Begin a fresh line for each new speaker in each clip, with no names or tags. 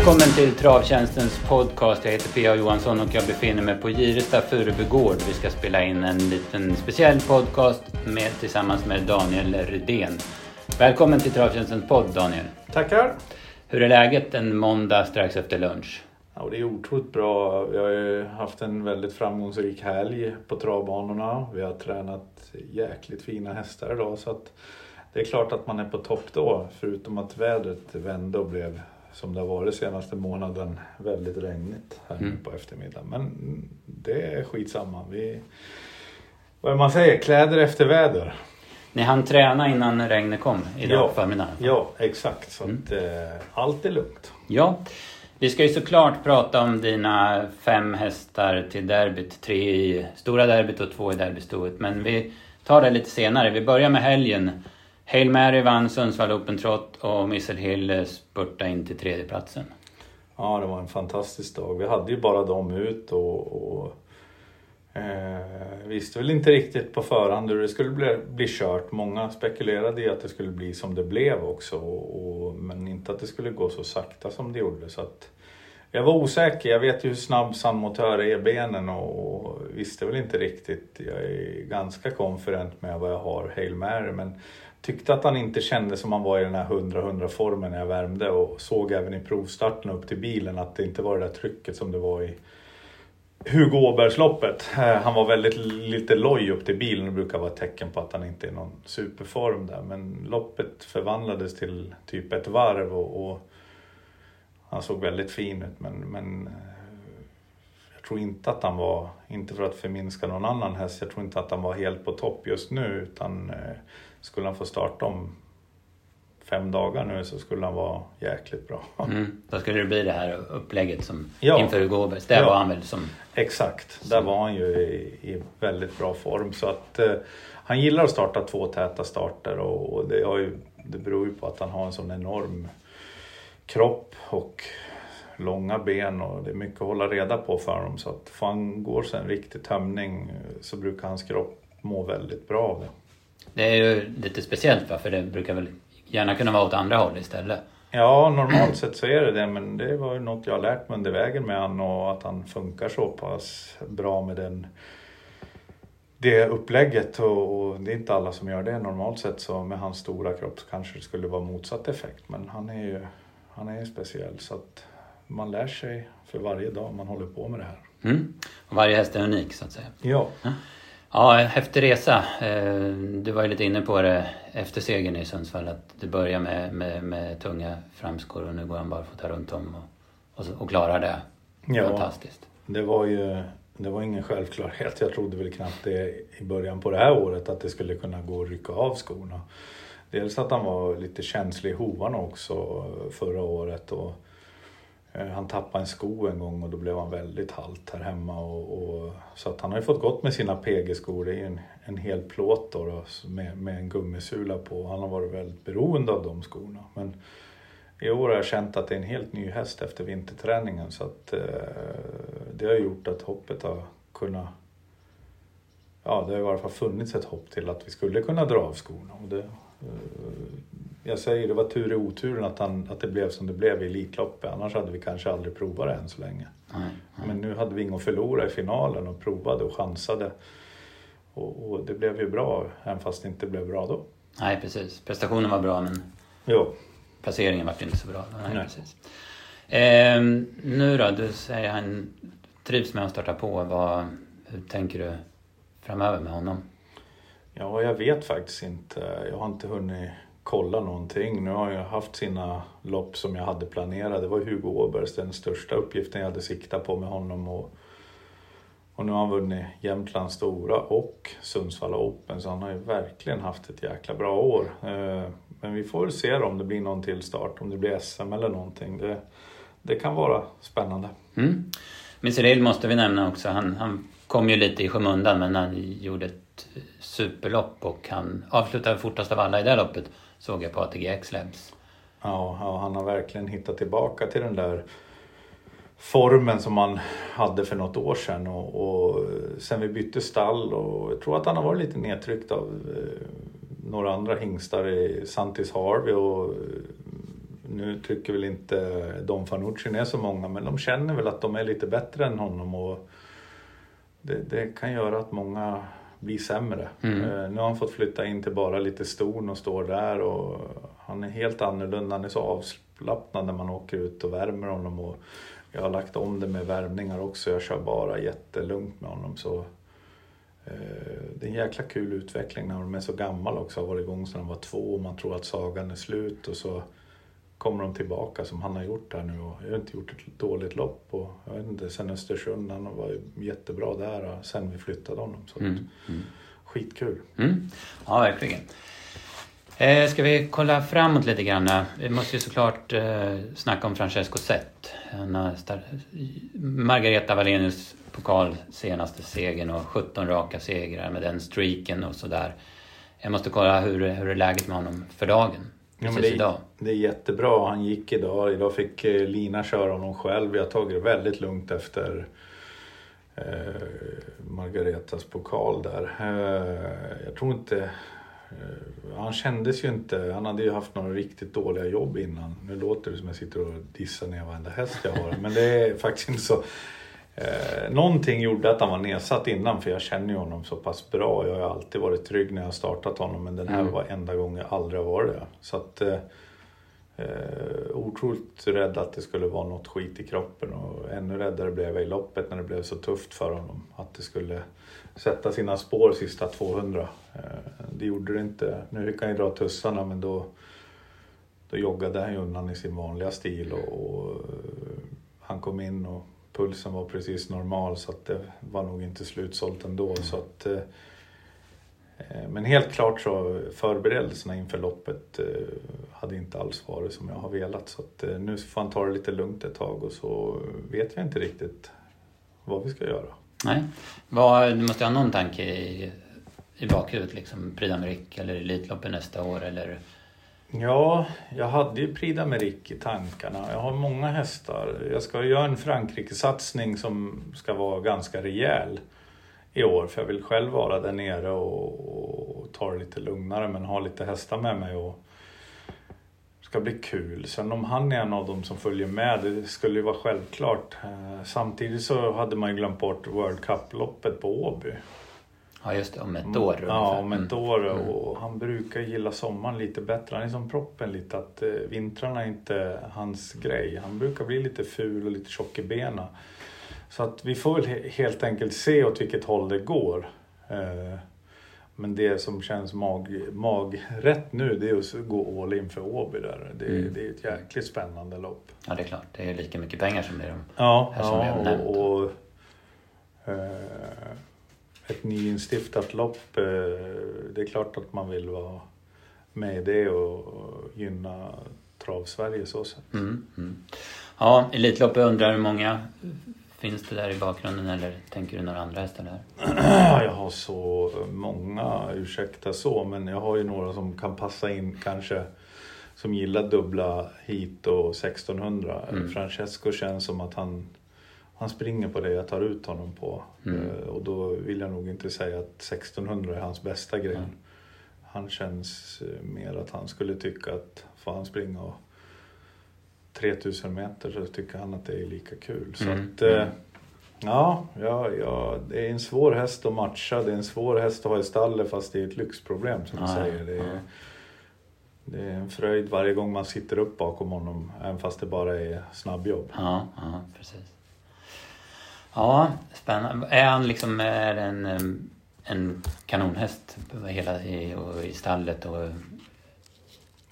Välkommen till Travtjänstens podcast. Jag heter P.A. Johansson och jag befinner mig på Giresta Furubygård. Vi ska spela in en liten speciell podcast med, tillsammans med Daniel Redén. Välkommen till Travtjänstens podd Daniel.
Tackar.
Hur är läget en måndag strax efter lunch?
Ja, det är otroligt bra. Vi har ju haft en väldigt framgångsrik helg på travbanorna. Vi har tränat jäkligt fina hästar idag så att det är klart att man är på topp då. Förutom att vädret vände och blev som det har varit senaste månaden väldigt regnigt här
Mm.
på eftermiddagen. Men det är skitsamma. Vi, vad är man säger, kläder efter väder.
Ni hann träna innan regnet kom idag
Ja.
på förmiddagen?
Ja, exakt. Så
Mm.
att eh, allt är lugnt.
Ja, vi ska ju såklart prata om dina fem hästar till derbyt. Tre i stora derbyt och två i derbystoet. Men vi tar det lite senare. Vi börjar med helgen. Hail Mary vann Sundsvall Open Trot och Missile Hill eh, spurtade in till tredjeplatsen.
Ja, det var en fantastisk dag. Vi hade ju bara dem ut och, och eh, visste väl inte riktigt på förhand hur det skulle bli, bli kört. Många spekulerade i att det skulle bli som det blev också, och, och, men inte att det skulle gå så sakta som det gjorde. Så att, jag var osäker. Jag vet ju hur snabb Sandmotör är i benen och, och visste väl inte riktigt. Jag är ganska konfident med vad jag har, Hail Mary, men tyckte att han inte kände som han var i den här 100-100 formen när jag värmde och såg även i provstarten upp till bilen att det inte var det där trycket som det var i Hugo Åbergsloppet. Eh, han var väldigt lite loj upp till bilen och brukar vara ett tecken på att han inte är i någon superform där. Men loppet förvandlades till typ ett varv och, och han såg väldigt fin ut men, men eh, jag tror inte att han var, inte för att förminska någon annan häst, jag tror inte att han var helt på topp just nu utan eh, skulle han få starta om fem dagar nu så skulle han vara jäkligt bra.
Mm. Då skulle det bli det här upplägget som
Ja.
inför Hugo Åbergs. Där
Ja.
var han väl som...
Exakt, där var han ju i, i väldigt bra form. Så att eh, han gillar att starta två täta starter och, och det, ju, det beror ju på att han har en sån enorm kropp och långa ben och det är mycket att hålla reda på för honom. Så att får han går sig en riktig tömning så brukar hans kropp må väldigt bra av det.
Det är ju lite speciellt va? För det brukar väl gärna kunna vara åt andra håll istället.
Ja, normalt sett så är det det, men det var ju något jag har lärt mig under vägen med han och att han funkar så pass bra med den, det upplägget och, och det är inte alla som gör det. Normalt sett så med hans stora kropp så kanske det skulle vara motsatt effekt, men han är ju han är ju speciell så att man lär sig för varje dag man håller på med det här.
Mm. Och varje häst är unik så att säga.
Ja,
Ja, häftig resa. Eh, Du var ju lite inne på det efter segern i Sundsvall att det börjar med, med, med tunga framskor och nu går han barfota runt om och, och, och klarar det.
Ja.
Fantastiskt.
Det var ju det var ingen självklarhet. Jag trodde väl knappt det i början på det här året att det skulle kunna gå att rycka av skorna. Dels att han var lite känslig i hovarna också förra året. Och, Eh, han tappade en sko en gång och då blev han väldigt halt här hemma. Och, och, så att han har ju fått gått med sina PG-skor. Det är en, en hel plåt då, då, med, med en gummisula på. Han har varit väldigt beroende av de skorna. Men i år har jag känt att det är en helt ny häst efter vinterträningen så att eh, det har gjort att hoppet har kunnat Ja, det har i alla fall funnits ett hopp till att vi skulle kunna dra av skorna. Och det, eh, jag säger det var tur i oturen att, han, att det blev som det blev i Elitloppet. Annars hade vi kanske aldrig provat det än så länge.
Nej, nej.
Men nu hade vi inget att förlora i finalen och provade och chansade. Och, och det blev ju bra, även fast det inte blev bra då.
nej, precis. Prestationen var bra men
Jo,
placeringen var inte så bra. Nej,
Nej.
Precis. Eh, nu då, du säger han trivs med att starta på. Vad, hur tänker du framöver med honom?
Ja, jag vet faktiskt inte. Jag har inte hunnit kolla någonting. Nu har jag haft sina lopp som jag hade planerat. Det var Hugo Åbergs, den största uppgiften jag hade siktat på med honom. Och, och nu har han vunnit Jämtlands Stora och Sundsvalla Open, så han har ju verkligen haft ett jäkla bra år. Eh, men vi får väl se om det blir någon till start, om det blir SM eller någonting. Det, det kan vara spännande.
Mm. Missile måste vi nämna också. Han, han kom ju lite i skymundan men han gjorde ett superlopp och han avslutade fortast av alla i det loppet. Såg jag på ATGX Labs.
Ja, ja, han har verkligen hittat tillbaka till den där formen som han hade för något år sedan. Och, och sen vi bytte stall och jag tror att han har varit lite nedtryckt av eh, några andra hingstar i Santis Harvey och eh, nu tycker väl inte Don Fanucci är så många men de känner väl att de är lite bättre än honom och det, det kan göra att många blir sämre.
Mm.
Eh, nu har han fått flytta in till bara lite ston och står där och han är helt annorlunda. Han är så avslappnad när man åker ut och värmer honom. Och jag har lagt om det med värmningar också. Jag kör bara jättelugnt med honom. Så eh, det är en jäkla kul utveckling när de är så gammal också. Har varit igång sedan de var två och man tror att sagan är slut och så kommer de tillbaka som han har gjort här nu. Och jag har inte gjort ett dåligt lopp. Och jag vet inte, sen Östersund, han var jättebra där sen vi flyttade honom. Så
Mm. Mm.
Skitkul.
Mm. Ja, verkligen. Eh, ska vi kolla framåt lite grann? Vi måste ju såklart eh, snacka om Francesco Zet. Margareta Wallenius pokal senaste segern och 17 raka segrar med den streaken och sådär. Jag måste kolla hur, hur är läget med honom för dagen?
Ja,
Precis
men det,
idag.
det är jättebra. Han gick idag. Idag fick eh, Lina köra honom själv. Vi har tagit det väldigt lugnt efter eh, Margaretas pokal där. Eh, jag tror inte... Eh, han kändes ju inte... Han hade ju haft några riktigt dåliga jobb innan. Nu låter det som jag sitter och dissar ner varenda häst jag har. Men det är faktiskt inte så. Eh, någonting gjorde att han var nedsatt innan för jag känner ju honom så pass bra. Jag har alltid varit trygg när jag startat honom men den här
Mm.
var enda gången jag aldrig varit det. Så att eh, eh, otroligt rädd att det skulle vara något skit i kroppen och ännu räddare blev jag i loppet när det blev så tufft för honom. Att det skulle sätta sina spår sista 200. Eh, det gjorde det inte. Nu fick han ju dra tussarna men då, då joggade han ju undan i sin vanliga stil och, och eh, han kom in och pulsen var precis normal så att det var nog inte slutsålt ändå. Så att, eh, eh, men helt klart så förberedelserna inför loppet eh, hade inte alls varit som jag har velat. Så att, nu får han ta det lite lugnt ett tag och så vet jag inte riktigt vad vi ska göra.
Nej. Vad, du måste ha någon tanke i, i bakhuvudet liksom? Prix eller Elitloppet nästa år eller?
Ja, jag hade ju Prix d'Amérique i tankarna. Jag har många hästar. Jag ska göra en Frankrike-satsning som ska vara ganska rejäl i år. För jag vill själv vara där nere och, och ta det lite lugnare men ha lite hästar med mig. Och det ska bli kul. Sen om han är en av dem som följer med, det skulle ju vara självklart. Eh, samtidigt så hade man ju glömt bort World Cup-loppet på Åby.
Ja just det, om ett år
Mm. Ja,
ungefär.
om ett
Mm.
år.
Mm.
Och han brukar gilla sommaren lite bättre. Han är som proppen lite att eh, vintrarna är inte hans grej. Han brukar bli lite ful och lite tjock i benen. Så att vi får väl he- helt enkelt se åt vilket håll det går. Eh, men det som känns mag, magrätt nu det är att gå all in för Åby där. Det,
Mm.
det är ett jäkligt spännande lopp.
Ja det är klart, det är lika mycket pengar som det är de.
Ja,
Här som vi har
ja
nämnt.
och, och eh, ett nyinstiftat lopp. Eh, det är klart att man vill vara med i det och gynna Trav-Sverige så sätt.
Mm. Mm. Ja, Elitloppet undrar hur många finns det där i bakgrunden eller tänker du några andra hästar där?
Jag har så många, ursäkta så, men jag har ju några som kan passa in kanske som gillar dubbla hit och 1600.
Mm.
Francesco känns som att han, han springer på det jag tar ut honom på.
Mm.
Eh, Och då vill jag nog inte säga att 1600 är hans bästa grej.
Mm.
Han känns eh, mer att han skulle tycka att får han springa och 3000 meter så tycker han att det är lika kul. Så
Mm.
att, eh, ja, ja, ja, det är en svår häst att matcha. Det är en svår häst att ha i stallet fast det är ett lyxproblem som du säger. Det är, det är en fröjd varje gång man sitter upp bakom honom även fast det bara är snabbjobb.
Ja, ja precis. Ja, spännande. Är han liksom är en, en kanonhäst hela i, och i stallet? Och,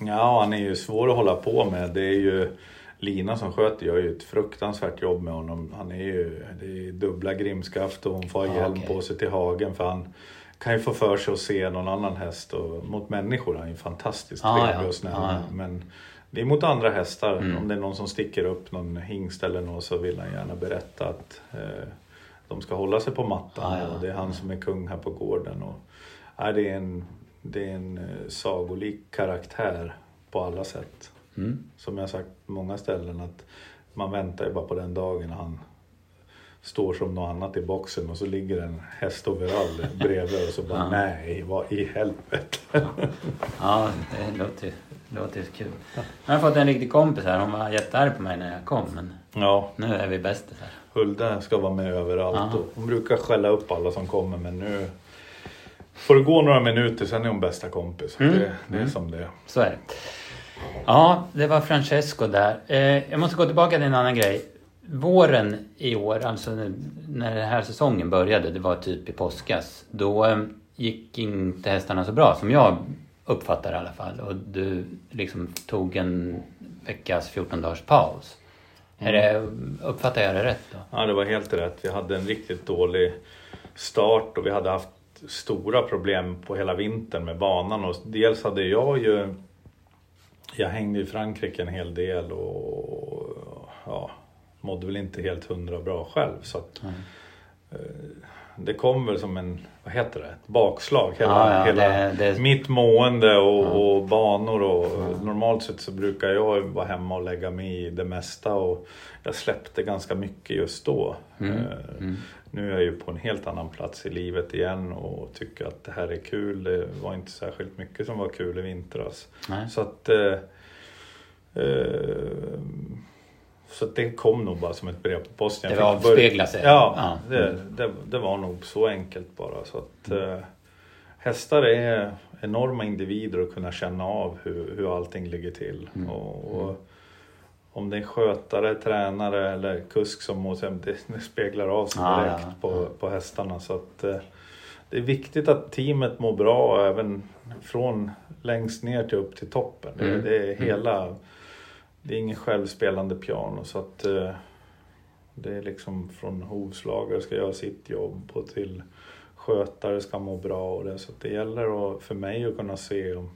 Ja, han är ju svår att hålla på med. Det är ju Lina som sköter gör ju ett fruktansvärt jobb med honom. Han är ju, det är dubbla grimskaft och hon får
Ja,
hjälm
okej.
på sig till hagen för han kan ju få för sig att se någon annan häst och mot människor är han ju fantastiskt
Ja,
trevlig
ja.
och snäll.
Ja, ja.
Men det är mot andra hästar.
Mm.
Om det är någon som sticker upp, någon hingst eller något så vill han gärna berätta att eh, de ska hålla sig på mattan
Ja, ja.
och det är han som är kung här på gården. Och, ja, det är en, det är en eh, sagolik karaktär på alla sätt.
mm.
Som jag sagt på många ställen att man väntar ju bara på den dagen han står som något annat i boxen och så ligger en hästoverall bredvid och så bara
Ja.
nej, vad i helvete.
Ja, det låter låter kul. Jag har fått en riktig kompis här. Hon var jättearg på mig när jag kom. Men
Ja,
nu är vi bästisar.
Hulda ska vara med överallt.
Ja.
Och hon brukar skälla upp alla som kommer men nu får det gå några minuter sen är hon bästa kompis.
Mm.
Det, det är som det är.
Så är det. Ja, det var Francesco där. Eh, jag måste gå tillbaka till en annan grej. Våren i år, alltså när- den här säsongen började, det var typ i påskas. Då eh, gick inte hästarna så bra som jag uppfattar i alla fall. Och du liksom tog en veckas 14 dagars paus. Mm. det, uppfattar jag det rätt då?
Ja, det var helt rätt. Vi hade en riktigt dålig start och vi hade haft stora problem på hela vintern med banan. Och dels hade jag ju... Jag hängde i Frankrike en hel del och ja, mådde väl inte helt hundra bra själv. Så att,
Mm.
det kom väl som en, vad heter det, ett bakslag. Hela,
Ja, ja,
hela
det- det-
mitt mående och, och banor och normalt sett så brukar jag vara hemma och lägga mig i det mesta och jag släppte ganska mycket just då.
Mm,
Eh, Nu är jag ju på en helt annan plats i livet igen och tycker att det här är kul. Det var inte särskilt mycket som var kul i vintras. Så att eh, eh, så det kom nog bara som ett brev på posten.
Det
Jag
var
fick börja-
avspegla sig.
Ja,
Ja.
Det, det, det var nog så enkelt bara. Så att, eh, hästar är enorma individer och kunna känna av hur, hur allting ligger till.
Mm.
Och, och om det är skötare, tränare eller kusk som mår det, det speglar av sig
Ja,
direkt
ja,
på,
ja.
på hästarna. Så att, eh, det är viktigt att teamet mår bra även från längst ner till upp till toppen. Det,
Mm.
det är hela, det är ingen självspelande piano. Så att eh, det är liksom från hovslagare ska göra sitt jobb och till skötare ska må bra och det. Så det gäller att, för mig att kunna se om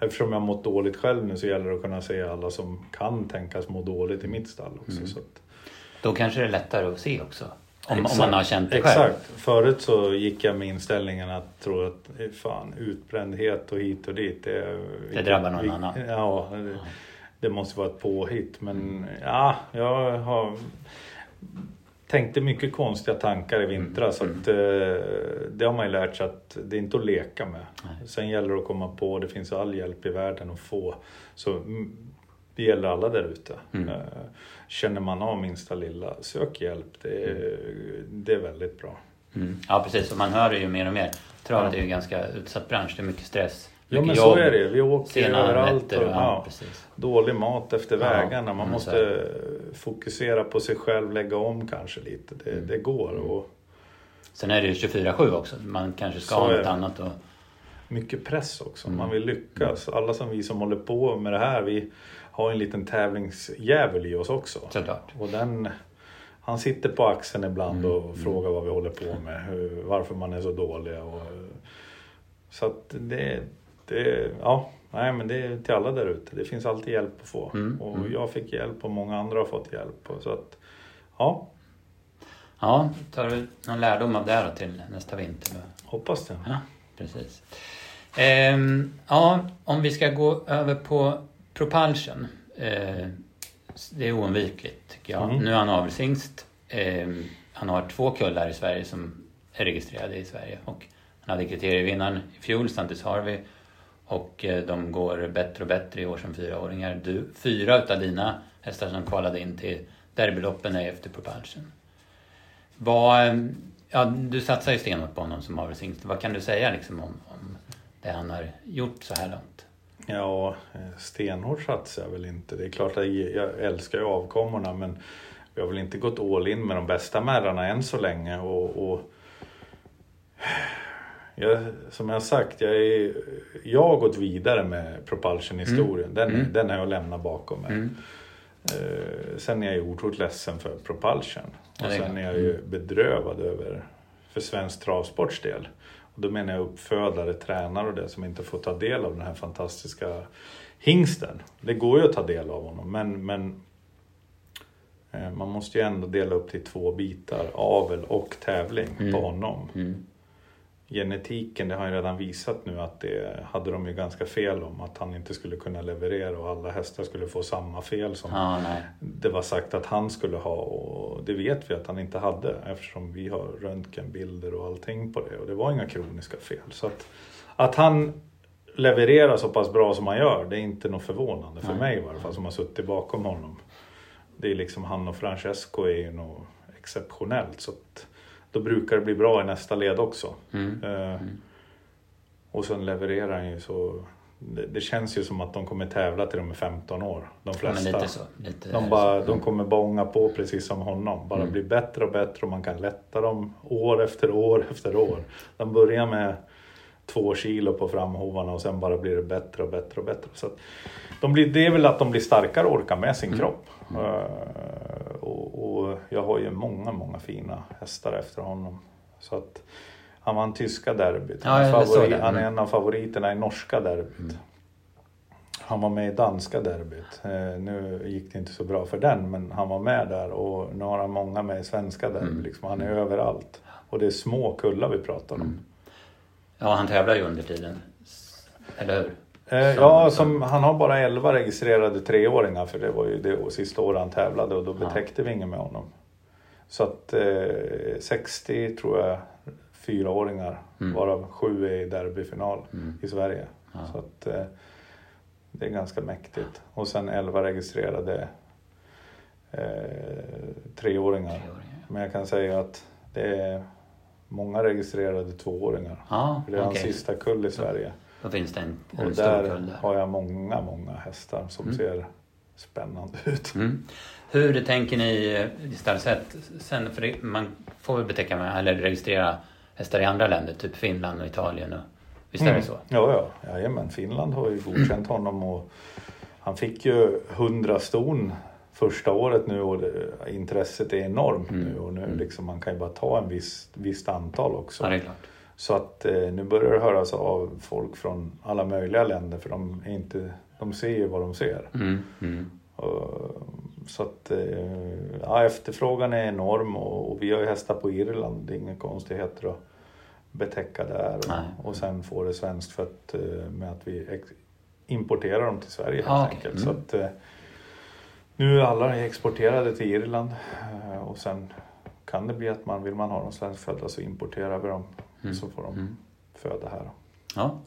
Eftersom jag mått dåligt själv nu så gäller det att kunna se alla som kan tänkas må dåligt i mitt stall också.
Mm.
Så att,
Då kanske det är lättare att se också. Om, om
Exakt.
man har känt det själv.
Exakt. Förut så gick jag med inställningen att tro att fan, utbrändhet och hit och dit. Det,
Det drabbar någon annan.
Ja, det, det måste vara ett påhitt. Men ja, jag har tänkte mycket konstiga tankar i vintras. Så att, eh, det har man ju lärt sig att det är inte att leka med.
Nej.
Sen gäller det att komma på, det finns all hjälp i världen att få. Så mm, det gäller alla där ute.
Mm.
Eh, Känner man av minsta lilla, sök hjälp. Det är, det är väldigt bra.
Mm. Ja precis, och man hör det ju mer och mer. Travet är ju en ganska utsatt bransch, det är mycket stress.
Ja men så är det. Vi åker överallt. Och,
och, ja,
dålig mat efter
Ja,
vägarna. Man
mm,
måste fokusera på sig själv, lägga om kanske lite. Det,
Mm.
det går. Och
Sen är det ju 24-7 också. Man kanske ska
Så
ha något annat och...
mycket press också.
Mm.
Man vill lyckas. Alla som vi som håller på med det här, vi har en liten tävlingsdjävul i oss också.
Såklart.
Och den, han sitter på axeln ibland
Mm,
och
mm.
frågar vad vi håller på med, hur, varför man är så dåliga. Och, så att det, det, ja, nej men det är till alla där ute. Det finns alltid hjälp att få.
Mm,
Och
mm.
jag fick hjälp och många andra har fått hjälp. Och så att, ja,
Ja, tar du någon lärdom av det då till nästa vinter?
Hoppas det.
Ja, precis. Ehm, ja, om vi ska gå över på Propulsion. Eh, det är oundvikligt tycker jag.
Mm.
Nu är han avelshingst. Ehm, han har två kullar i Sverige som är registrerade i Sverige. Och han hade kriterievinnaren i fjol, Santis Harvey. Och eh, de går bättre och bättre i år som fyraåringar. Du, fyra utav dina hästar som kvalade in till derbyloppen är efter Propulsion. Vad, eh, ja, du satsar ju stenhårt på honom som avelshingst. Vad kan du säga liksom om, om det han har gjort så här långt?
Ja, eh, stenhårt satsar jag väl inte. Det är klart att jag älskar ju avkommorna men vi har väl inte gått all in med de bästa märrarna än så länge. Och, och jag, som jag sagt, jag, är, jag har gått vidare med Propulsion-historien. Den,
Mm.
den har jag lämnat bakom mig.
Mm.
Eh, sen är jag ju otroligt ledsen för Propulsion. Och sen är jag ju bedrövad över, för svensk travsports del. Och då menar jag uppfödare, tränare och det som inte får ta del av den här fantastiska hingsten. Det går ju att ta del av honom men, men eh, man måste ju ändå dela upp till två bitar, avel och tävling
Mm.
på honom. Genetiken, det har ju redan visat nu att det hade de ju ganska fel om. Att han inte skulle kunna leverera och alla hästar skulle få samma fel som
nej.
det var sagt att han skulle ha och det vet vi att han inte hade eftersom vi har röntgenbilder och allting på det och det var inga kroniska fel. Så att, att han levererar så pass bra som han gör, det är inte något förvånande för
Nej.
mig i varje fall som har suttit bakom honom. Det är liksom han och Francesco är ju något exceptionellt. Så att då brukar det bli bra i nästa led också.
Mm.
Eh, Och sen levererar han ju så... Det, det känns ju som att de kommer tävla till de är 15 år. De
Ja,
flesta.
men lite så. Lite
De, bara,
så.
de kommer bånga på precis som honom. Bara
Mm.
bli bättre och bättre och man kan lätta dem år efter år efter år. De börjar med två kilo på framhovarna och sen bara blir det bättre och bättre och bättre. Så de blir, det är väl att de blir starkare och orkar med sin
Mm.
kropp. Och, jag har ju många, många fina hästar efter honom. Så att han vann tyska derbyt. Han,
Ja,
favorit,
det.
han är
Mm.
en av favoriterna i norska derbyt. Han var med i danska derbyt. Eh, nu gick det inte så bra för den, men han var med där och nu har han många med i svenska derby.
Mm.
Liksom. Han är överallt. Och det är små kullar vi pratar om.
Mm. Ja, han tävlar ju under tiden. Eller hur?
Eh, ja,
som-
han har bara 11 registrerade treåringar för det var ju det sista året han tävlade och då
Ja.
betäckte vi inget med honom. Så att eh, 60 tror jag fyraåringar,
Mm.
varav sju är i derbyfinal
Mm.
i Sverige.
Ja.
Så att eh, det är ganska mäktigt. Och sen 11 registrerade eh, treåringar.
Treåringar.
Men jag kan säga att det är många registrerade tvååringar.
Ja,
För det är hans
okej.
sista kull i Sverige.
Då finns det en, en stor kull där.
har jag många, många hästar som
Mm.
ser spännande ut.
Mm. Hur tänker ni stallsätt sen? För det, man får väl betäcka med, eller registrera hästar i andra länder, typ Finland och Italien. Och, visst är det så?
Ja, ja. Jajamän, Finland har ju godkänt honom och han fick ju 100 ston första året nu och intresset är enormt
Mm.
nu och nu
Mm.
liksom man kan ju bara ta en viss, visst antal också.
Ja, det är klart.
Så att eh, nu börjar det höras av folk från alla möjliga länder för de, är inte, de ser ju vad de ser.
Mm. Mm.
Och, så att eh, ja, efterfrågan är enorm och, och vi har ju hästar på Irland, det är inga konstigheter att betäcka där. Och, och sen få det svenskfött eh, med att vi importerar dem till Sverige helt
Ah,
enkelt.
Mm.
Så att, nu är alla exporterade till Irland och sen kan det bli att man vill man ha dem svenskfödda så importerar vi dem
Mm.
så får de
Mm.
föda här.
Ja,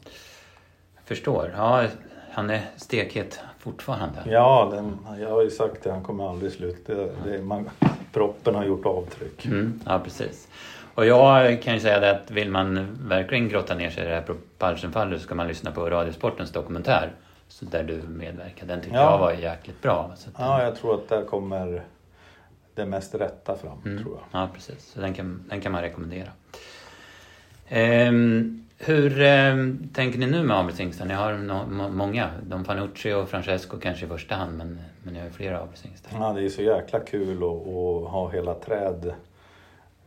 jag förstår. Ja, han är stekhet fortfarande.
Ja, den, jag har ju sagt det, han kommer aldrig sluta. Det, det, man, proppen har gjort avtryck.
Mm, ja, precis. Och jag kan ju säga det att vill man verkligen grotta ner sig i det här Propulsion-fallet så ska man lyssna på Radiosportens dokumentär. Så där du medverkar. Den tyckte
Ja.
jag var jäkligt bra. Den,
Ja, jag tror att där kommer det mest rätta fram,
Mm.
tror jag.
Ja, precis. Så den kan, den kan man rekommendera. Ehm, hur ehm, tänker ni nu med avelshingstar? Ni har no, må, många. Don Fanucci och Francesco kanske i första hand, men, men ni har ju flera avelshingstar.
Ja, det är så jäkla kul att, att ha hela träd.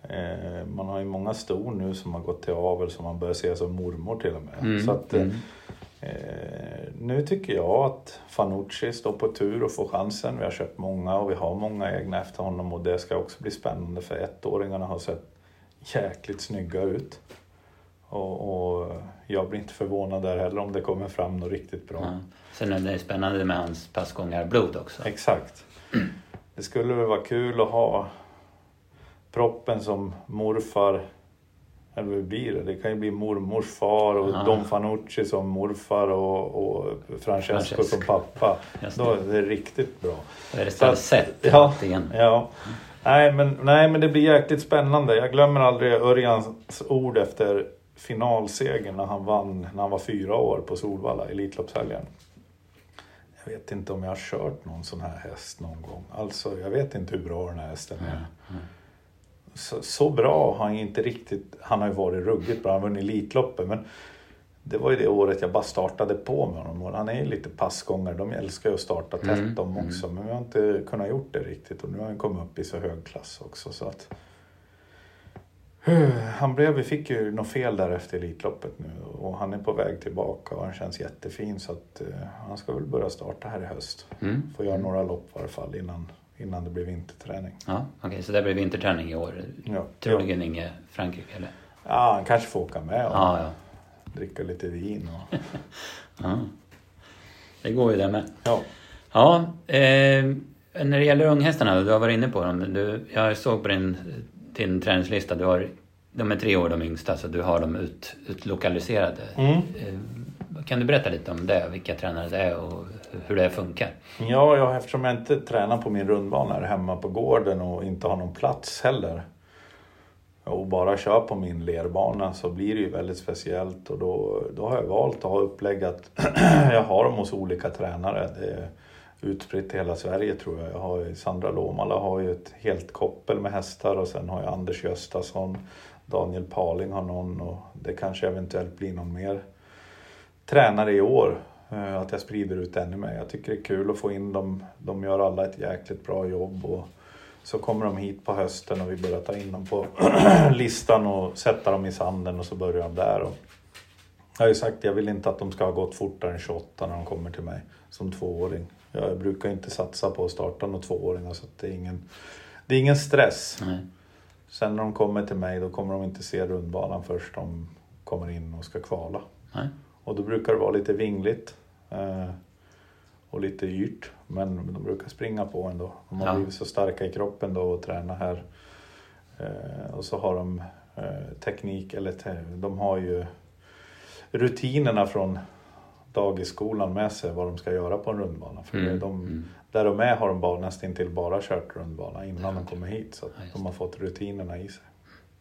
Eh, man har ju många ston nu som har gått till avel som man börjar se som mormor till och med.
Mm,
Så att,
mm.
Eh, nu tycker jag att Fanucci står på tur och får chansen. Vi har köpt många och vi har många egna efter honom och det ska också bli spännande för ettåringarna har sett jäkligt snygga ut. Och, och jag blir inte förvånad där heller om det kommer fram något riktigt bra.
Ja. Sen är det spännande med hans passgångarblod också.
Exakt. Det skulle väl vara kul att ha proppen som morfar, eller vad blir det? Det kan ju bli mormors far och
Ja.
Don Fanucci som morfar och, och Francesco,
Francesco.
som pappa.
Just
Då är det riktigt bra.
Då är det stallsätt.
Ja,
antingen.
ja. Nej, men, nej, men det blir jäkligt spännande. Jag glömmer aldrig Örjans ord efter finalsegern när han vann när han var fyra år på Solvalla, Elitloppshelgen. Jag vet inte om jag har kört någon sån här häst någon gång. Alltså, jag vet inte hur bra den här hästen är. Så, så bra har han inte riktigt... Han har ju varit ruggigt bra, han har vunnit Elitloppet. Men det var ju det året jag bara startade på med honom. Och han är ju lite passgångare, de älskar ju att starta tätt
Mm,
de också. Men vi har inte kunnat gjort det riktigt och nu har han kommit upp i så hög klass också. Så att, han blev, vi fick ju något fel där efter Elitloppet nu och han är på väg tillbaka och han känns jättefin så att eh, han ska väl börja starta här i höst.
Mm.
Får göra några lopp i alla fall innan, innan det blir vinterträning.
Ja, okej. så det blir vinterträning i år.
Ja.
Troligen inget Frankrike, eller?
Ja, han kanske får åka med och
Ja, ja.
dricka lite vin. Och,
ja. Det går ju det med.
ja.
Ja, eh, när det gäller unghästarna, du har varit inne på dem. Du, jag såg på din, din träningslista, du har, de är tre år de yngsta, så du har dem ut, utlokaliserade.
Mm.
Eh, kan du berätta lite om det? Vilka tränare det är och hur det funkar?
Ja, ja eftersom jag inte tränar på min rundbana här hemma på gården och inte har någon plats heller och bara kör på min lerbana så blir det ju väldigt speciellt och då, då har jag valt att ha upplägg att jag har dem hos olika tränare. Det är utspritt i hela Sverige tror jag. jag har Sandra Lomala har ju ett helt koppel med hästar och sen har jag Anders Göstason, Daniel Paling har någon och det kanske eventuellt blir någon mer tränare i år. Eh, att jag sprider ut ännu mer. Jag tycker det är kul att få in dem. De gör alla ett jäkligt bra jobb. Och så kommer de hit på hösten och vi börjar ta in dem på listan och sätta dem i sanden och så börjar de där. Och jag har ju sagt att jag vill inte att de ska ha gått fortare än 28 när de kommer till mig som tvååring. Jag brukar inte satsa på att starta några tvååringar så det är ingen, det är ingen stress.
Nej.
Sen när de kommer till mig då kommer de inte se rundbanan först de kommer in och ska kvala.
Nej.
Och då brukar det vara lite vingligt eh, och lite yrt. Men de brukar springa på ändå. De har
Ja.
blivit så starka i kroppen då och tränar här. Eh, och så har de eh, teknik, eller te, de har ju rutinerna från dagisskolan med sig vad de ska göra på en rundbana. För
Mm,
de,
mm.
Där de är har de bara, nästan till bara kört rundbana innan de kommer hit. Så att
Ja,
de har fått rutinerna i sig.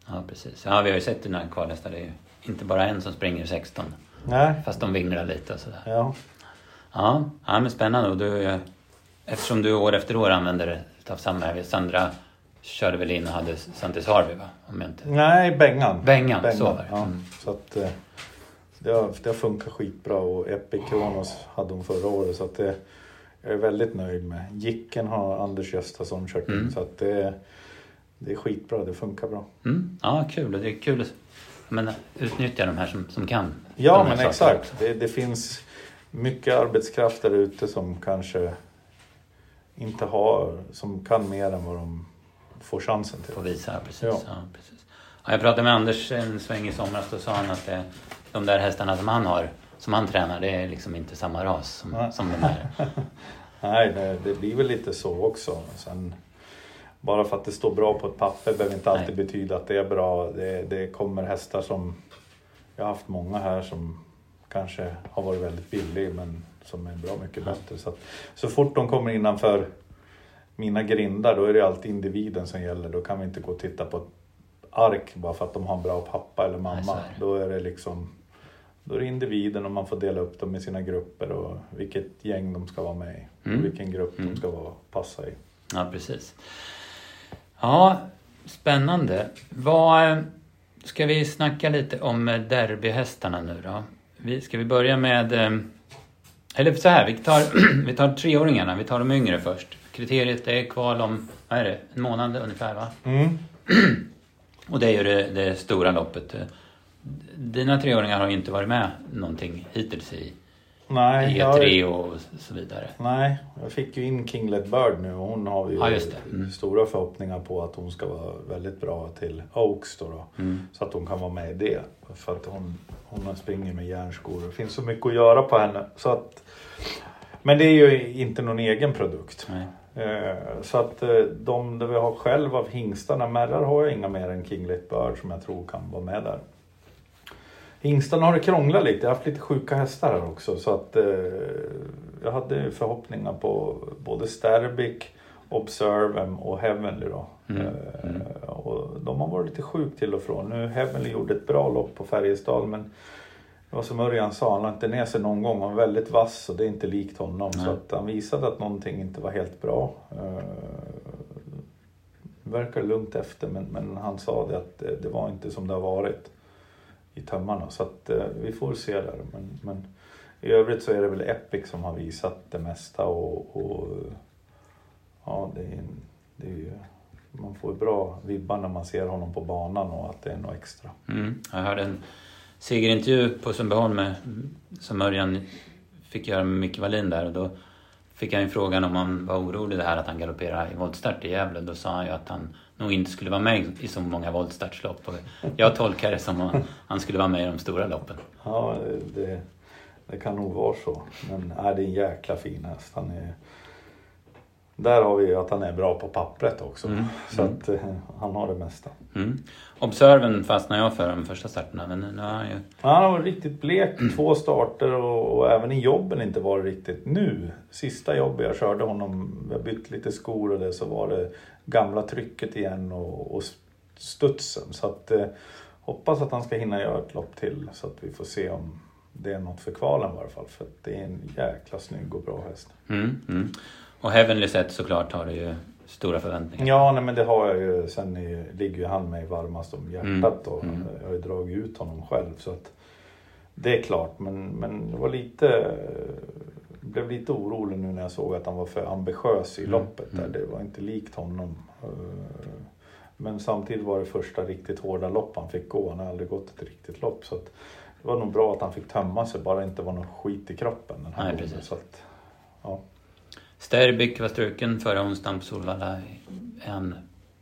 Ja, precis. Ja, vi har ju sett dina kvalhästar. Det är ju inte bara en som springer 16.
Nej,
Fast de vinglar lite och sådär.
ja.
Ja, ja men spännande. Och du, eftersom du år efter år använder det av samma här. Sandra körde väl in och hade Santis Harvey va? Om jag inte...
Nej, Bengan.
Bengan, så var det.
Ja.
Mm.
Så att eh, det har, det har funkat skitbra och Epic Kronos hade hon förra året så att det, jag är väldigt nöjd med. Jicken har Anders Göstason kört in
Mm.
så att det, det är skitbra, det funkar bra.
Mm. Ja, kul. Det är kul men, utnyttja de här som, som kan.
Ja
här
men exakt, det, det finns mycket arbetskraft där ute som kanske inte har, som kan mer än vad de får chansen till.
Få visa, precis.
Ja.
Ja. precis. Ja, jag pratade med Anders en sväng i somras. Då sa han att det, de där hästarna som han har, som han tränar, det är liksom inte samma ras som,
Nej.
som de där.
Nej, det, det blir väl lite så också. Sen, bara för att det står bra på ett papper behöver inte alltid betyda att det är bra. Det, det kommer hästar som... Jag har haft många här som kanske har varit väldigt billig men som är bra mycket bättre. Så, att, så fort de kommer innanför mina grindar då är det alltid individen som gäller. Då kan vi inte gå och titta på ett ark bara för att de har en bra pappa eller
Nej,
mamma.
är det.
då är det liksom då är det individen och man får dela upp dem i sina grupper och vilket gäng de ska vara med i.
Mm.
Och vilken grupp
Mm.
de ska vara, passa i.
Ja, precis. Ja, spännande. Vad, ska vi snacka lite om derbyhästarna nu då? Vi, ska vi börja med... eh, Eller så här, vi tar, vi tar treåringarna, vi tar de yngre först. Kriteriet är kval om, vad är det, en månad ungefär va?
Mm.
Och det är ju det, det stora loppet. Dina treåringar har ju inte varit med någonting hittills i
Nej, jag,
E3 och så vidare.
nej, jag fick ju in Kinglet Bird nu och hon har ju
Ja. Mm.
stora förhoppningar på att hon ska vara väldigt bra till Oaks då. då
Mm.
Så att hon kan vara med i det. För att hon, hon springer med järnskor och det finns så mycket att göra på henne. Så att, men det är ju inte någon egen produkt.
Nej.
Eh, Så att eh, de vi har själv av hingstarna, Merrar har jag inga mer än Kinglet Bird som jag tror kan vara med där. Hingstarna har det krånglat lite, jag har haft lite sjuka hästar här också så att eh, jag hade förhoppningar på både Sterbik, Observe och Heavenly då.
Mm,
Eh,
mm.
Och de har varit lite sjukt till och från. Nu Heavenly gjorde ett bra lopp på Färjestad men det var som Örjan sa, han lade inte ner sig någon gång. Han var väldigt vass och det är inte likt honom.
Nej.
Så att han visade att någonting inte var helt bra. Uh, verkar lugnt efter men, men han sa det att det, det var inte som det har varit i tömmarna. Så att eh, vi får se där. Men, men i övrigt så är det väl Epic som har visat det mesta och, och ja, det är, det är ju, man får ju bra vibbar när man ser honom på banan och att det är något extra.
Mm. Jag hörde en segerintervju på Sundbyholm med, som Örjan fick göra med Micke Wallin där och då fick han ju frågan om han var orolig det här att han galopperade i voltstart i Gävle. Då sa han ju att han nog inte skulle vara med i så många voltstartslopp. Jag tolkar det som att han skulle vara med i de stora loppen.
Ja, det, det kan nog vara så. Men nej, det är en jäkla fin häst. Han är, där har vi ju att han är bra på pappret också.
Mm.
Så att eh, han har det mesta.
Mm. Observen fastnade jag för de första starterna men nu har han ju...
Han har varit riktigt blek två starter och, och även i jobben inte varit riktigt nu. Sista jobbet jag körde honom, jag bytt lite skor och det så var det gamla trycket igen och, och studsen. Så att eh, hoppas att han ska hinna göra ett lopp till så att vi får se om det är något för kvalen i varje fall. För att det är en jäkla snygg och bra häst.
Mm, mm. Och Heavenly Set såklart har du ju stora förväntningar.
Ja, nej, men det har jag ju. Sen är, ligger ju han mig varmast om hjärtat och
Mm.
jag har ju dragit ut honom själv. Så att det är klart, men, men det var lite blev lite orolig nu när jag såg att han var för ambitiös i
Mm,
loppet. Där.
mm.
Det var inte likt honom. Eh, Men samtidigt var det första riktigt hårda lopp han fick gå. Han har aldrig gått ett riktigt lopp. Så att det var nog bra att han fick tömma sig, bara det inte var någon skit i kroppen den här
Nej,
gången.
precis.
Så att, ja.
Sterbic var struken förra onsdagen på Solvalla. Han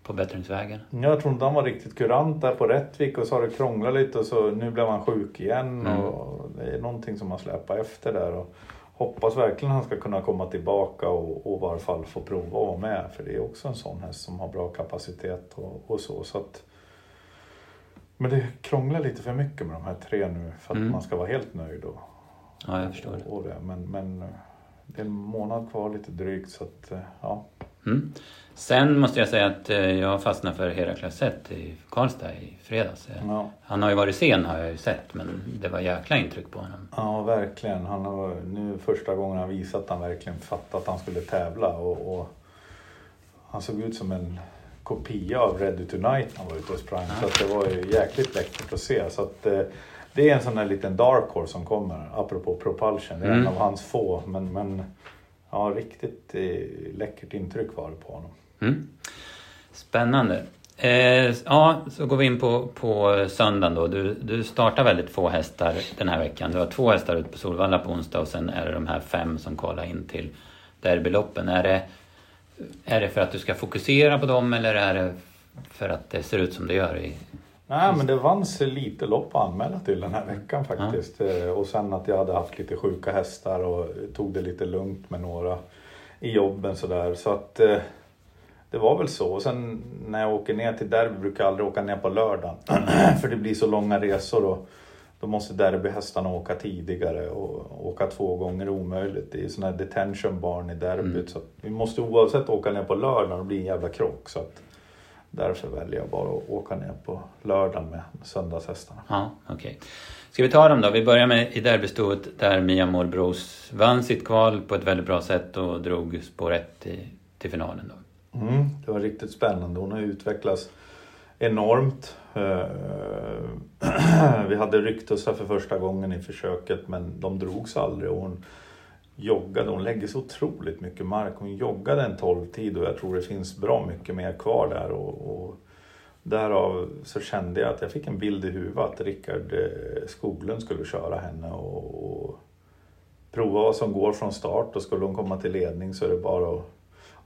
på bättringsvägen?
Jag tror inte han var riktigt kurant där på Rättvik och så har det krånglat lite och så nu blev han sjuk igen
Mm.
och det är någonting som har släpat efter där. Och hoppas verkligen han ska kunna komma tillbaka och, och i varje fall få prova att vara med för det är också en sån häst som har bra kapacitet och, och så. så att, men det krånglar lite för mycket med de här tre nu för att
Mm.
man ska vara helt nöjd. Och,
Ja, jag förstår.
och, och det. Men, men det är en månad kvar lite drygt så att eh, ja.
Mm. Sen måste jag säga att eh, jag fastnade för Herakles Set i Karlstad i fredags. Eh,
ja.
Han har ju varit sen har jag ju sett men det var jäkla intryck på honom.
Ja, verkligen. Han har nu första gången han visat att han verkligen fattat att han skulle tävla. Och, och han såg ut som en kopia av Ready Tonight när han var ute och sprang. Så att det var ju jäkligt läckert att se. Så att, det är en sån där liten dark horse som kommer, apropå propulsion. Det är en
Mm.
av hans få. Men, men ja, riktigt eh, läckert intryck var det på honom.
Mm. Spännande. Eh, ja, så går vi in på, på söndagen då. Du, du startar väldigt få hästar den här veckan. Du har två hästar ute på Solvalla på onsdag och sen är det de här fem som kvalar in till derbyloppen. Är det, är det för att du ska fokusera på dem eller är det för att det ser ut som det gör i...
Nej men det vanns lite lopp att anmäla till den här veckan faktiskt. Eh, Och sen att jag hade haft lite sjuka hästar och tog det lite lugnt med några i jobben sådär. Så att eh, det var väl så. Och sen när jag åker ner till derby brukar jag aldrig åka ner på lördagen. För det blir så långa resor och då måste derbyhästarna åka tidigare och åka två gånger är omöjligt. Det är sådana här detention barn i derbyt.
Mm.
Så vi måste oavsett åka ner på lördagen och det blir en jävla krock. Så att därför väljer jag bara att åka ner på lördagen med söndagshästarna.
Ja, okej. Ska vi ta dem då? Vi börjar med i derbystoet där Mia Målbros vann sitt kval på ett väldigt bra sätt och drog spår 1 till, till finalen då.
Mm, det var riktigt spännande. Hon har utvecklats enormt. Eh, Vi hade ryktussar för första gången i försöket men de drogs aldrig. Och hon joggade, hon lägger så otroligt mycket mark. Hon joggade en 12-tid och jag tror det finns bra mycket mer kvar där. Och, och därav så kände jag att jag fick en bild i huvudet att Rickard eh, Skoglund skulle köra henne och, och prova vad som går från start. Och skulle hon komma till ledning så är det bara att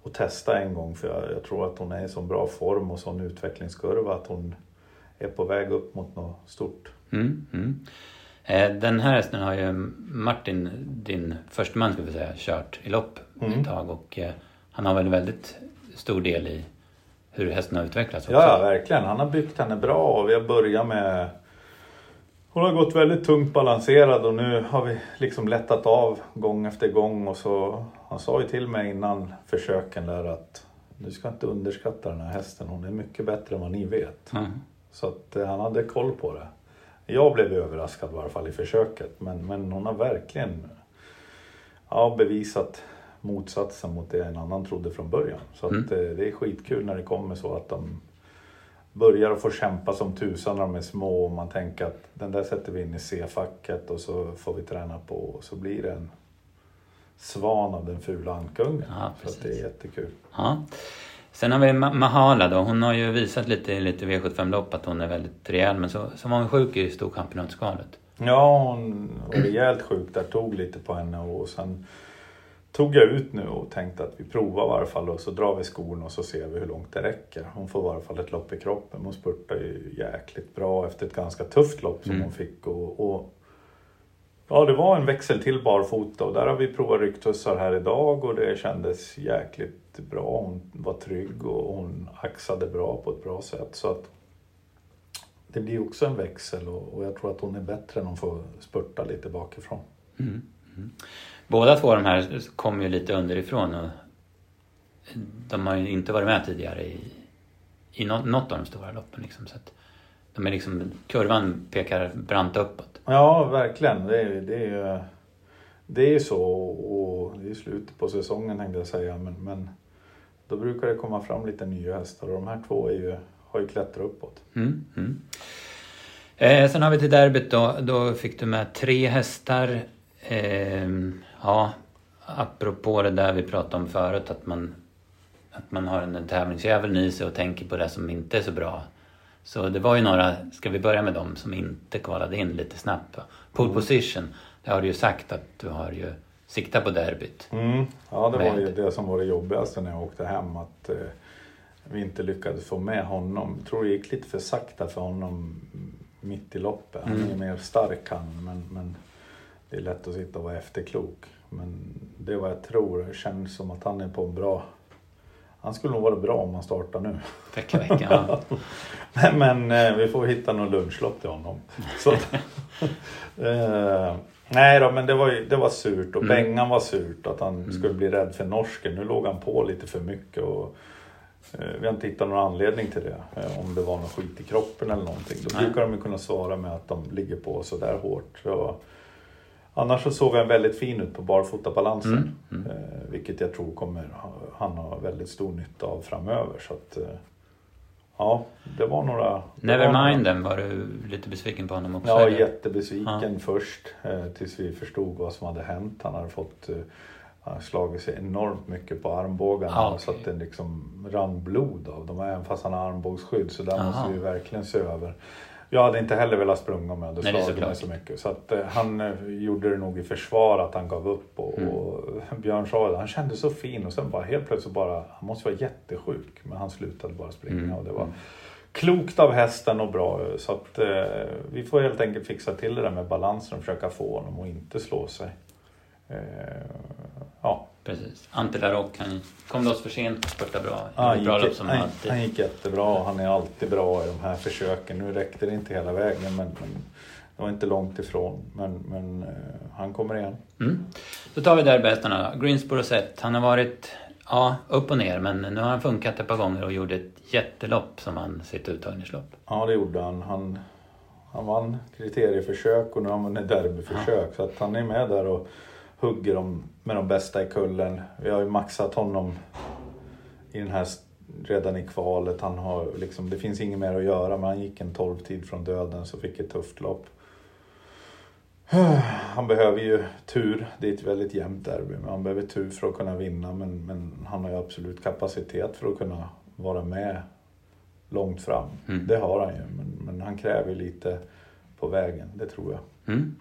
och testa en gång för jag, jag tror att hon är i så bra form och sån utvecklingskurva att hon är på väg upp mot något stort.
Mm, mm. Eh, Den här hästen har ju Martin, din första man skulle vi säga, kört i lopp
Mm.
ett tag och eh, han har väl väldigt stor del i hur hästen har utvecklats också.
Ja, ja, verkligen. Han har byggt henne bra och vi har börjat med hon har gått väldigt tungt balanserad och nu har vi liksom lättat av gång efter gång och så han sa ju till mig innan försöken där att du ska inte underskatta den här hästen, hon är mycket bättre än vad ni vet.
Mm.
Så att eh, han hade koll på det. Jag blev överraskad i varje fall i försöket men, men hon har verkligen ja, bevisat motsatsen mot det en annan trodde från början. Så att,
Mm.
eh, det är skitkul när det kommer så att de börjar att få kämpa som tusan när de är små och man tänker att den där sätter vi in i C-facket och så får vi träna på och så blir det en svan av den fula ankungen.
Ja,
så att det är jättekul.
Ja. Sen har vi Ma- Mahala då. Hon har ju visat lite i lite V75-lopp att hon är väldigt rejäl men så, så var hon sjuk i Storchampionatskalet.
Ja, hon var rejält sjuk där, tog lite på henne och sen tog jag ut nu och tänkte att vi provar i varje fall och så drar vi skorna och så ser vi hur långt det räcker. Hon får i varje fall ett lopp i kroppen. Hon spurtar ju jäkligt bra efter ett ganska tufft lopp som
Mm.
hon fick och, och Ja, det var en växel till barfota och där har vi provat rycktussar här idag och det kändes jäkligt bra. Hon var trygg och hon axade bra på ett bra sätt. Så att det blir också en växel och, jag tror att hon är bättre när hon får spurta lite bakifrån.
Mm. Mm. Båda två de här kom ju lite underifrån och de har ju inte varit med tidigare i, i något av de stora loppen. Liksom, så att de är liksom, kurvan pekar brant uppåt.
Ja, verkligen. Det är, det är, det är så och det är slutet på säsongen tänkte jag säga. Men, men då brukar det komma fram lite nya hästar och de här två är ju, har ju klättrat uppåt.
Mm, mm. Eh, sen har vi till derbyt då. Då fick du med tre hästar. Eh, ja, apropå det där vi pratade om förut att man, att man har en tävlingsdjävulen i sig och tänker på det som inte är så bra. Så det var ju några, ska vi börja med dem som inte kvalade in lite snabbt? Pole mm. position, det har du ju sagt att du har ju siktat på derbyt.
Mm. Ja, det med. var ju det som var det jobbigaste när jag åkte hem. Att eh, vi inte lyckades få med honom. Jag tror det gick lite för sakta för honom mitt i loppet. Han är mm. mer stark han, men, men det är lätt att sitta och vara efterklok. Men det är vad jag tror. Det känns som att han är på en bra han skulle nog vara bra om han startar nu.
Vecka, vecka.
Men, men eh, vi får hitta någon lunchlopp till honom. Så, eh, nej då, men det var, det var surt och mm. Bengan var surt att han mm. skulle bli rädd för norsken. Nu låg han på lite för mycket. Och, eh, vi har inte hittat någon anledning till det. Eh, om det var något skit i kroppen eller någonting. Då brukar de kunna svara med att de ligger på så där hårt. Så, Annars så såg han väldigt fin ut på barfotabalansen. Mm, mm. Eh, vilket jag tror kommer han ha väldigt stor nytta av framöver. Så att, eh, ja, det var några...
Nevermind var du lite besviken på honom också?
Ja, eller? jättebesviken ja. först. Eh, tills vi förstod vad som hade hänt. Han hade fått han slagit sig enormt mycket på armbågarna ah, okay. så att det liksom rann blod av dem. Även fast han har armbågsskydd så där Aha. måste vi verkligen se över. Jag hade inte heller velat sprunga om jag hade slagit mig så mycket. Så att, eh, han eh, gjorde det nog i försvar att han gav upp. Och, mm. och Björn sa det, han kände så fin och sen bara helt plötsligt bara, han måste vara jättesjuk. Men han slutade bara springa mm. och det var mm. klokt av hästen och bra. Så att eh, vi får helt enkelt fixa till det där med balansen och försöka få honom att inte slå sig. Eh,
ja. Precis. Ante Larocque, han kom loss för sent, spurtade bra.
Han, bra gick, som han, alltid. han gick jättebra och han är alltid bra i de här försöken. Nu räckte det inte hela vägen men, men det var inte långt ifrån. Men, men uh, han kommer igen.
Mm. Då tar vi där bästarna då. Greensboro Set. Han har varit ja, upp och ner men nu har han funkat ett par gånger och gjorde ett jättelopp som han sitt uttagningslopp.
Ja det gjorde han. Han, han vann kriterieförsök och nu har han vunnit derbyförsök. Ja. Så att han är med där och hugger dem med de bästa i kullen. Vi har ju maxat honom i den här redan i kvalet. Han har liksom, det finns inget mer att göra men han gick en 12 tid från döden så fick ett tufft lopp. Han behöver ju tur, det är ett väldigt jämnt derby, men han behöver tur för att kunna vinna. Men, men han har ju absolut kapacitet för att kunna vara med långt fram. Mm. Det har han ju, men, men han kräver lite på vägen, det tror jag. Mm.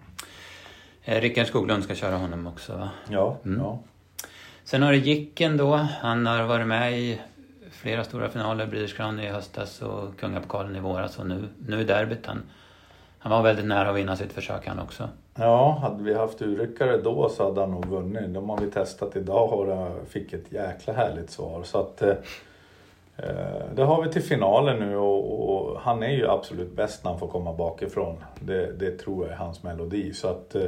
Eh, Rickard Skoglund ska köra honom också va?
Ja. Mm. ja.
Sen har du Jicken då. Han har varit med i flera stora finaler, Breeders Crown i höstas och Kungapokalen i våras och nu, nu är derbyt. Han, han var väldigt nära att vinna sitt försök han också.
Ja, hade vi haft urryckare då så hade han nog vunnit. De har vi testat idag och fick ett jäkla härligt svar. Så att, eh, eh, det har vi till finalen nu och, och, han är ju absolut bäst när han får komma bakifrån. Det, det tror jag är hans melodi. Så att eh,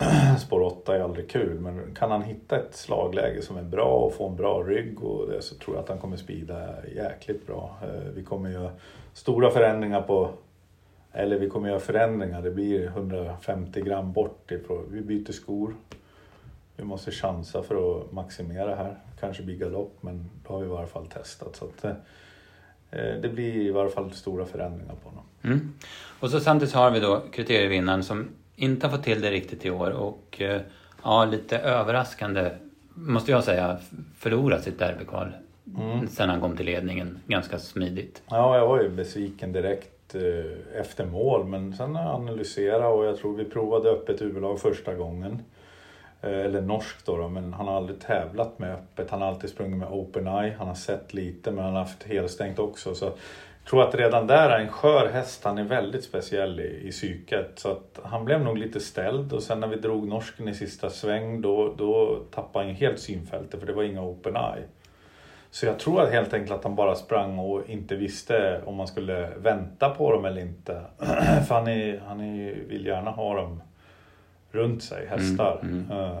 spår 8 är aldrig kul men kan han hitta ett slagläge som är bra och få en bra rygg och det, så tror jag att han kommer spida jäkligt bra. Eh, vi kommer göra stora förändringar på eller vi kommer göra förändringar, det blir 150 gram bort ifrån, vi byter skor. Vi måste chansa för att maximera här. Kanske blir galopp men då har vi i varje fall testat. Så att, eh, eh, det blir i varje fall stora förändringar på honom.
Mm. Och så samtidigt har vi då kriterievinnaren som inte har fått till det riktigt i år och eh, ja, lite överraskande måste jag säga förlorat sitt derbykval mm. sen han kom till ledningen ganska smidigt.
Ja, jag var ju besviken direkt eh, efter mål men sen analyserat och jag tror vi provade öppet huvudlag första gången. Eh, eller norsk då, då, men han har aldrig tävlat med öppet. Han har alltid sprungit med open eye. Han har sett lite men han har haft helstängt också. Så tror att redan där är en skör häst. Han är väldigt speciell i, i psyket. Så att han blev nog lite ställd och sen när vi drog norsken i sista sväng då, då tappade han helt synfältet för det var inga open eye. Så jag tror att helt enkelt att han bara sprang och inte visste om man skulle vänta på dem eller inte. för han, är, han är, vill gärna ha dem runt sig, hästar.
Mm, mm.
Uh,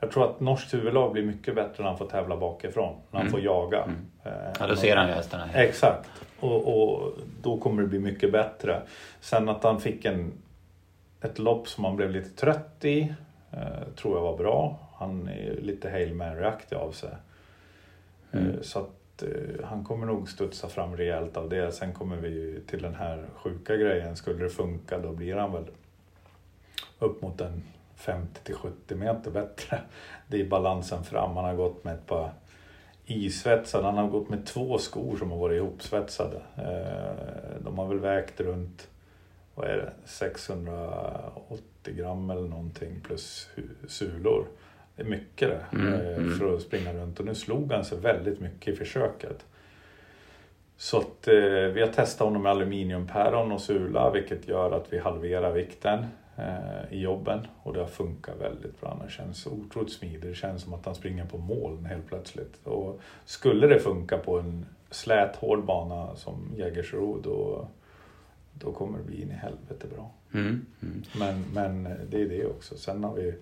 jag tror att norskt huvudlag blir mycket bättre när han får tävla bakifrån. När han
Mm.
får jaga. Eh,
Ja, då ser han ju hästarna.
Exakt. Och, och då kommer det bli mycket bättre. Sen att han fick en, ett lopp som han blev lite trött i. Eh, tror jag var bra. Han är lite Hail Mary-aktig av sig.
Mm.
Eh, så att eh, han kommer nog studsa fram rejält av det. Sen kommer vi ju till den här sjuka grejen. Skulle det funka då blir han väl upp mot en 50 till 70 meter bättre. Det är balansen fram. Han har gått med ett par isvetsade. Han har gått med två skor som har varit ihopsvetsade. Eh, De har väl vägt runt, vad är det, 680 gram eller någonting plus sulor. Det är mycket det
Mm,
eh,
mm.
för att springa runt och nu slog han sig väldigt mycket i försöket. Så att, eh, vi har testat honom med aluminiumpäron och sula vilket gör att vi halverar vikten i jobben och det har funkat väldigt bra. Han känns otroligt smidig. Det känns som att han springer på moln helt plötsligt. Och skulle det funka på en slät hård bana som Jägersro då, då kommer det bli in i helvete bra.
Mm. Mm.
Men, men det är det också. Sen har vi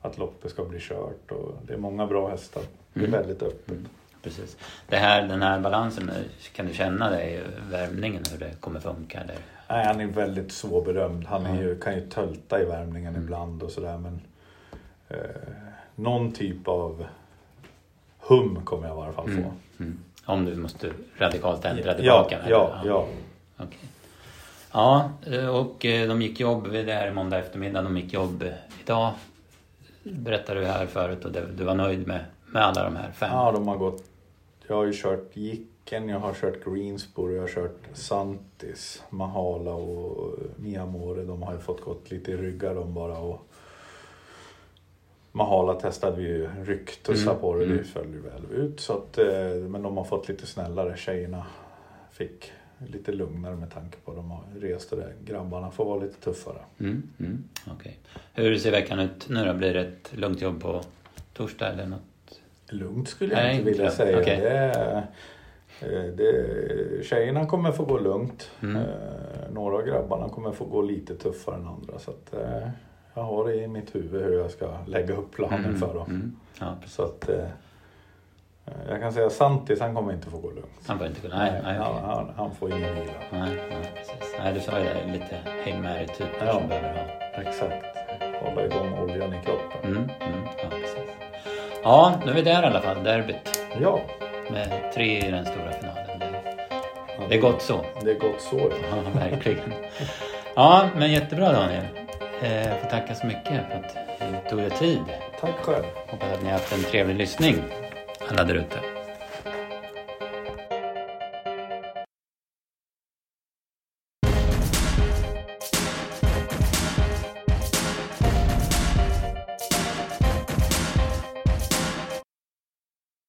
att loppet ska bli kört och det är många bra hästar. Det är
Mm.
väldigt öppet.
Precis. Det här, den här balansen, kan du känna det i värmningen hur det kommer funka? Eller?
Nej, han är väldigt svårberömd. Han är
Ja.
ju, kan ju tölta i värmningen
Mm.
ibland och sådär men eh, någon typ av hum kommer jag i alla fall få.
Mm. Mm. Om du måste radikalt ändra
Ja,
tillbaka?
ja,
eller?
ja.
Okej. Ja, och eh, de gick jobb, det här är måndag eftermiddag, de gick jobb idag. Berättade du här förut och du var nöjd med, med alla de här fem?
Ja, de har gått. Jag har ju kört Jicken, jag har kört Greensboro, jag har kört Santis, Mahala och Miamore. De har ju fått gått lite i ryggar de bara. Och Mahala testade vi ju rycktussa
Mm,
på det, det
mm.
föll ju väl ut. Så att, eh, men de har fått lite snällare. Tjejerna fick lite lugnare med tanke på att de har rest och det. Grabbarna får vara lite tuffare.
Mm, mm, okej. Hur ser veckan ut nu då? Blir det ett lugnt jobb på torsdag eller något?
Lugnt skulle jag
Nej,
inte vilja
inte.
säga.
Okej.
Det, är- det, tjejerna kommer få gå lugnt.
Mm.
Eh, några av grabbarna kommer få gå lite tuffare än andra. Så att, eh, jag har det i mitt huvud hur jag ska lägga upp planen
Mm,
för dem.
Mm. Ja.
Så att, eh, jag kan säga Santis, han kommer inte få gå lugnt.
Han får inte gå... Nej, nej,
han,
okej.
han, han får ingen vila.
nej, nej, precis. Nej, du sa ju det, lite Hail Mary-typer
Ja.
som behöver ha...
Exakt. Hålla igång oljan i kroppen.
Mm, mm, ja, precis. Ja, nu är vi där i alla fall, derbyt.
Ja,
Med tre i den stora finalen. Det, det är gott så.
det är gott så.
ja. Verkligen. Ja, men jättebra Daniel. Eh, Jag får tacka så mycket för att du tog dig tid.
Tack själv.
Hoppas att ni har haft en trevlig lyssning, alla där ute.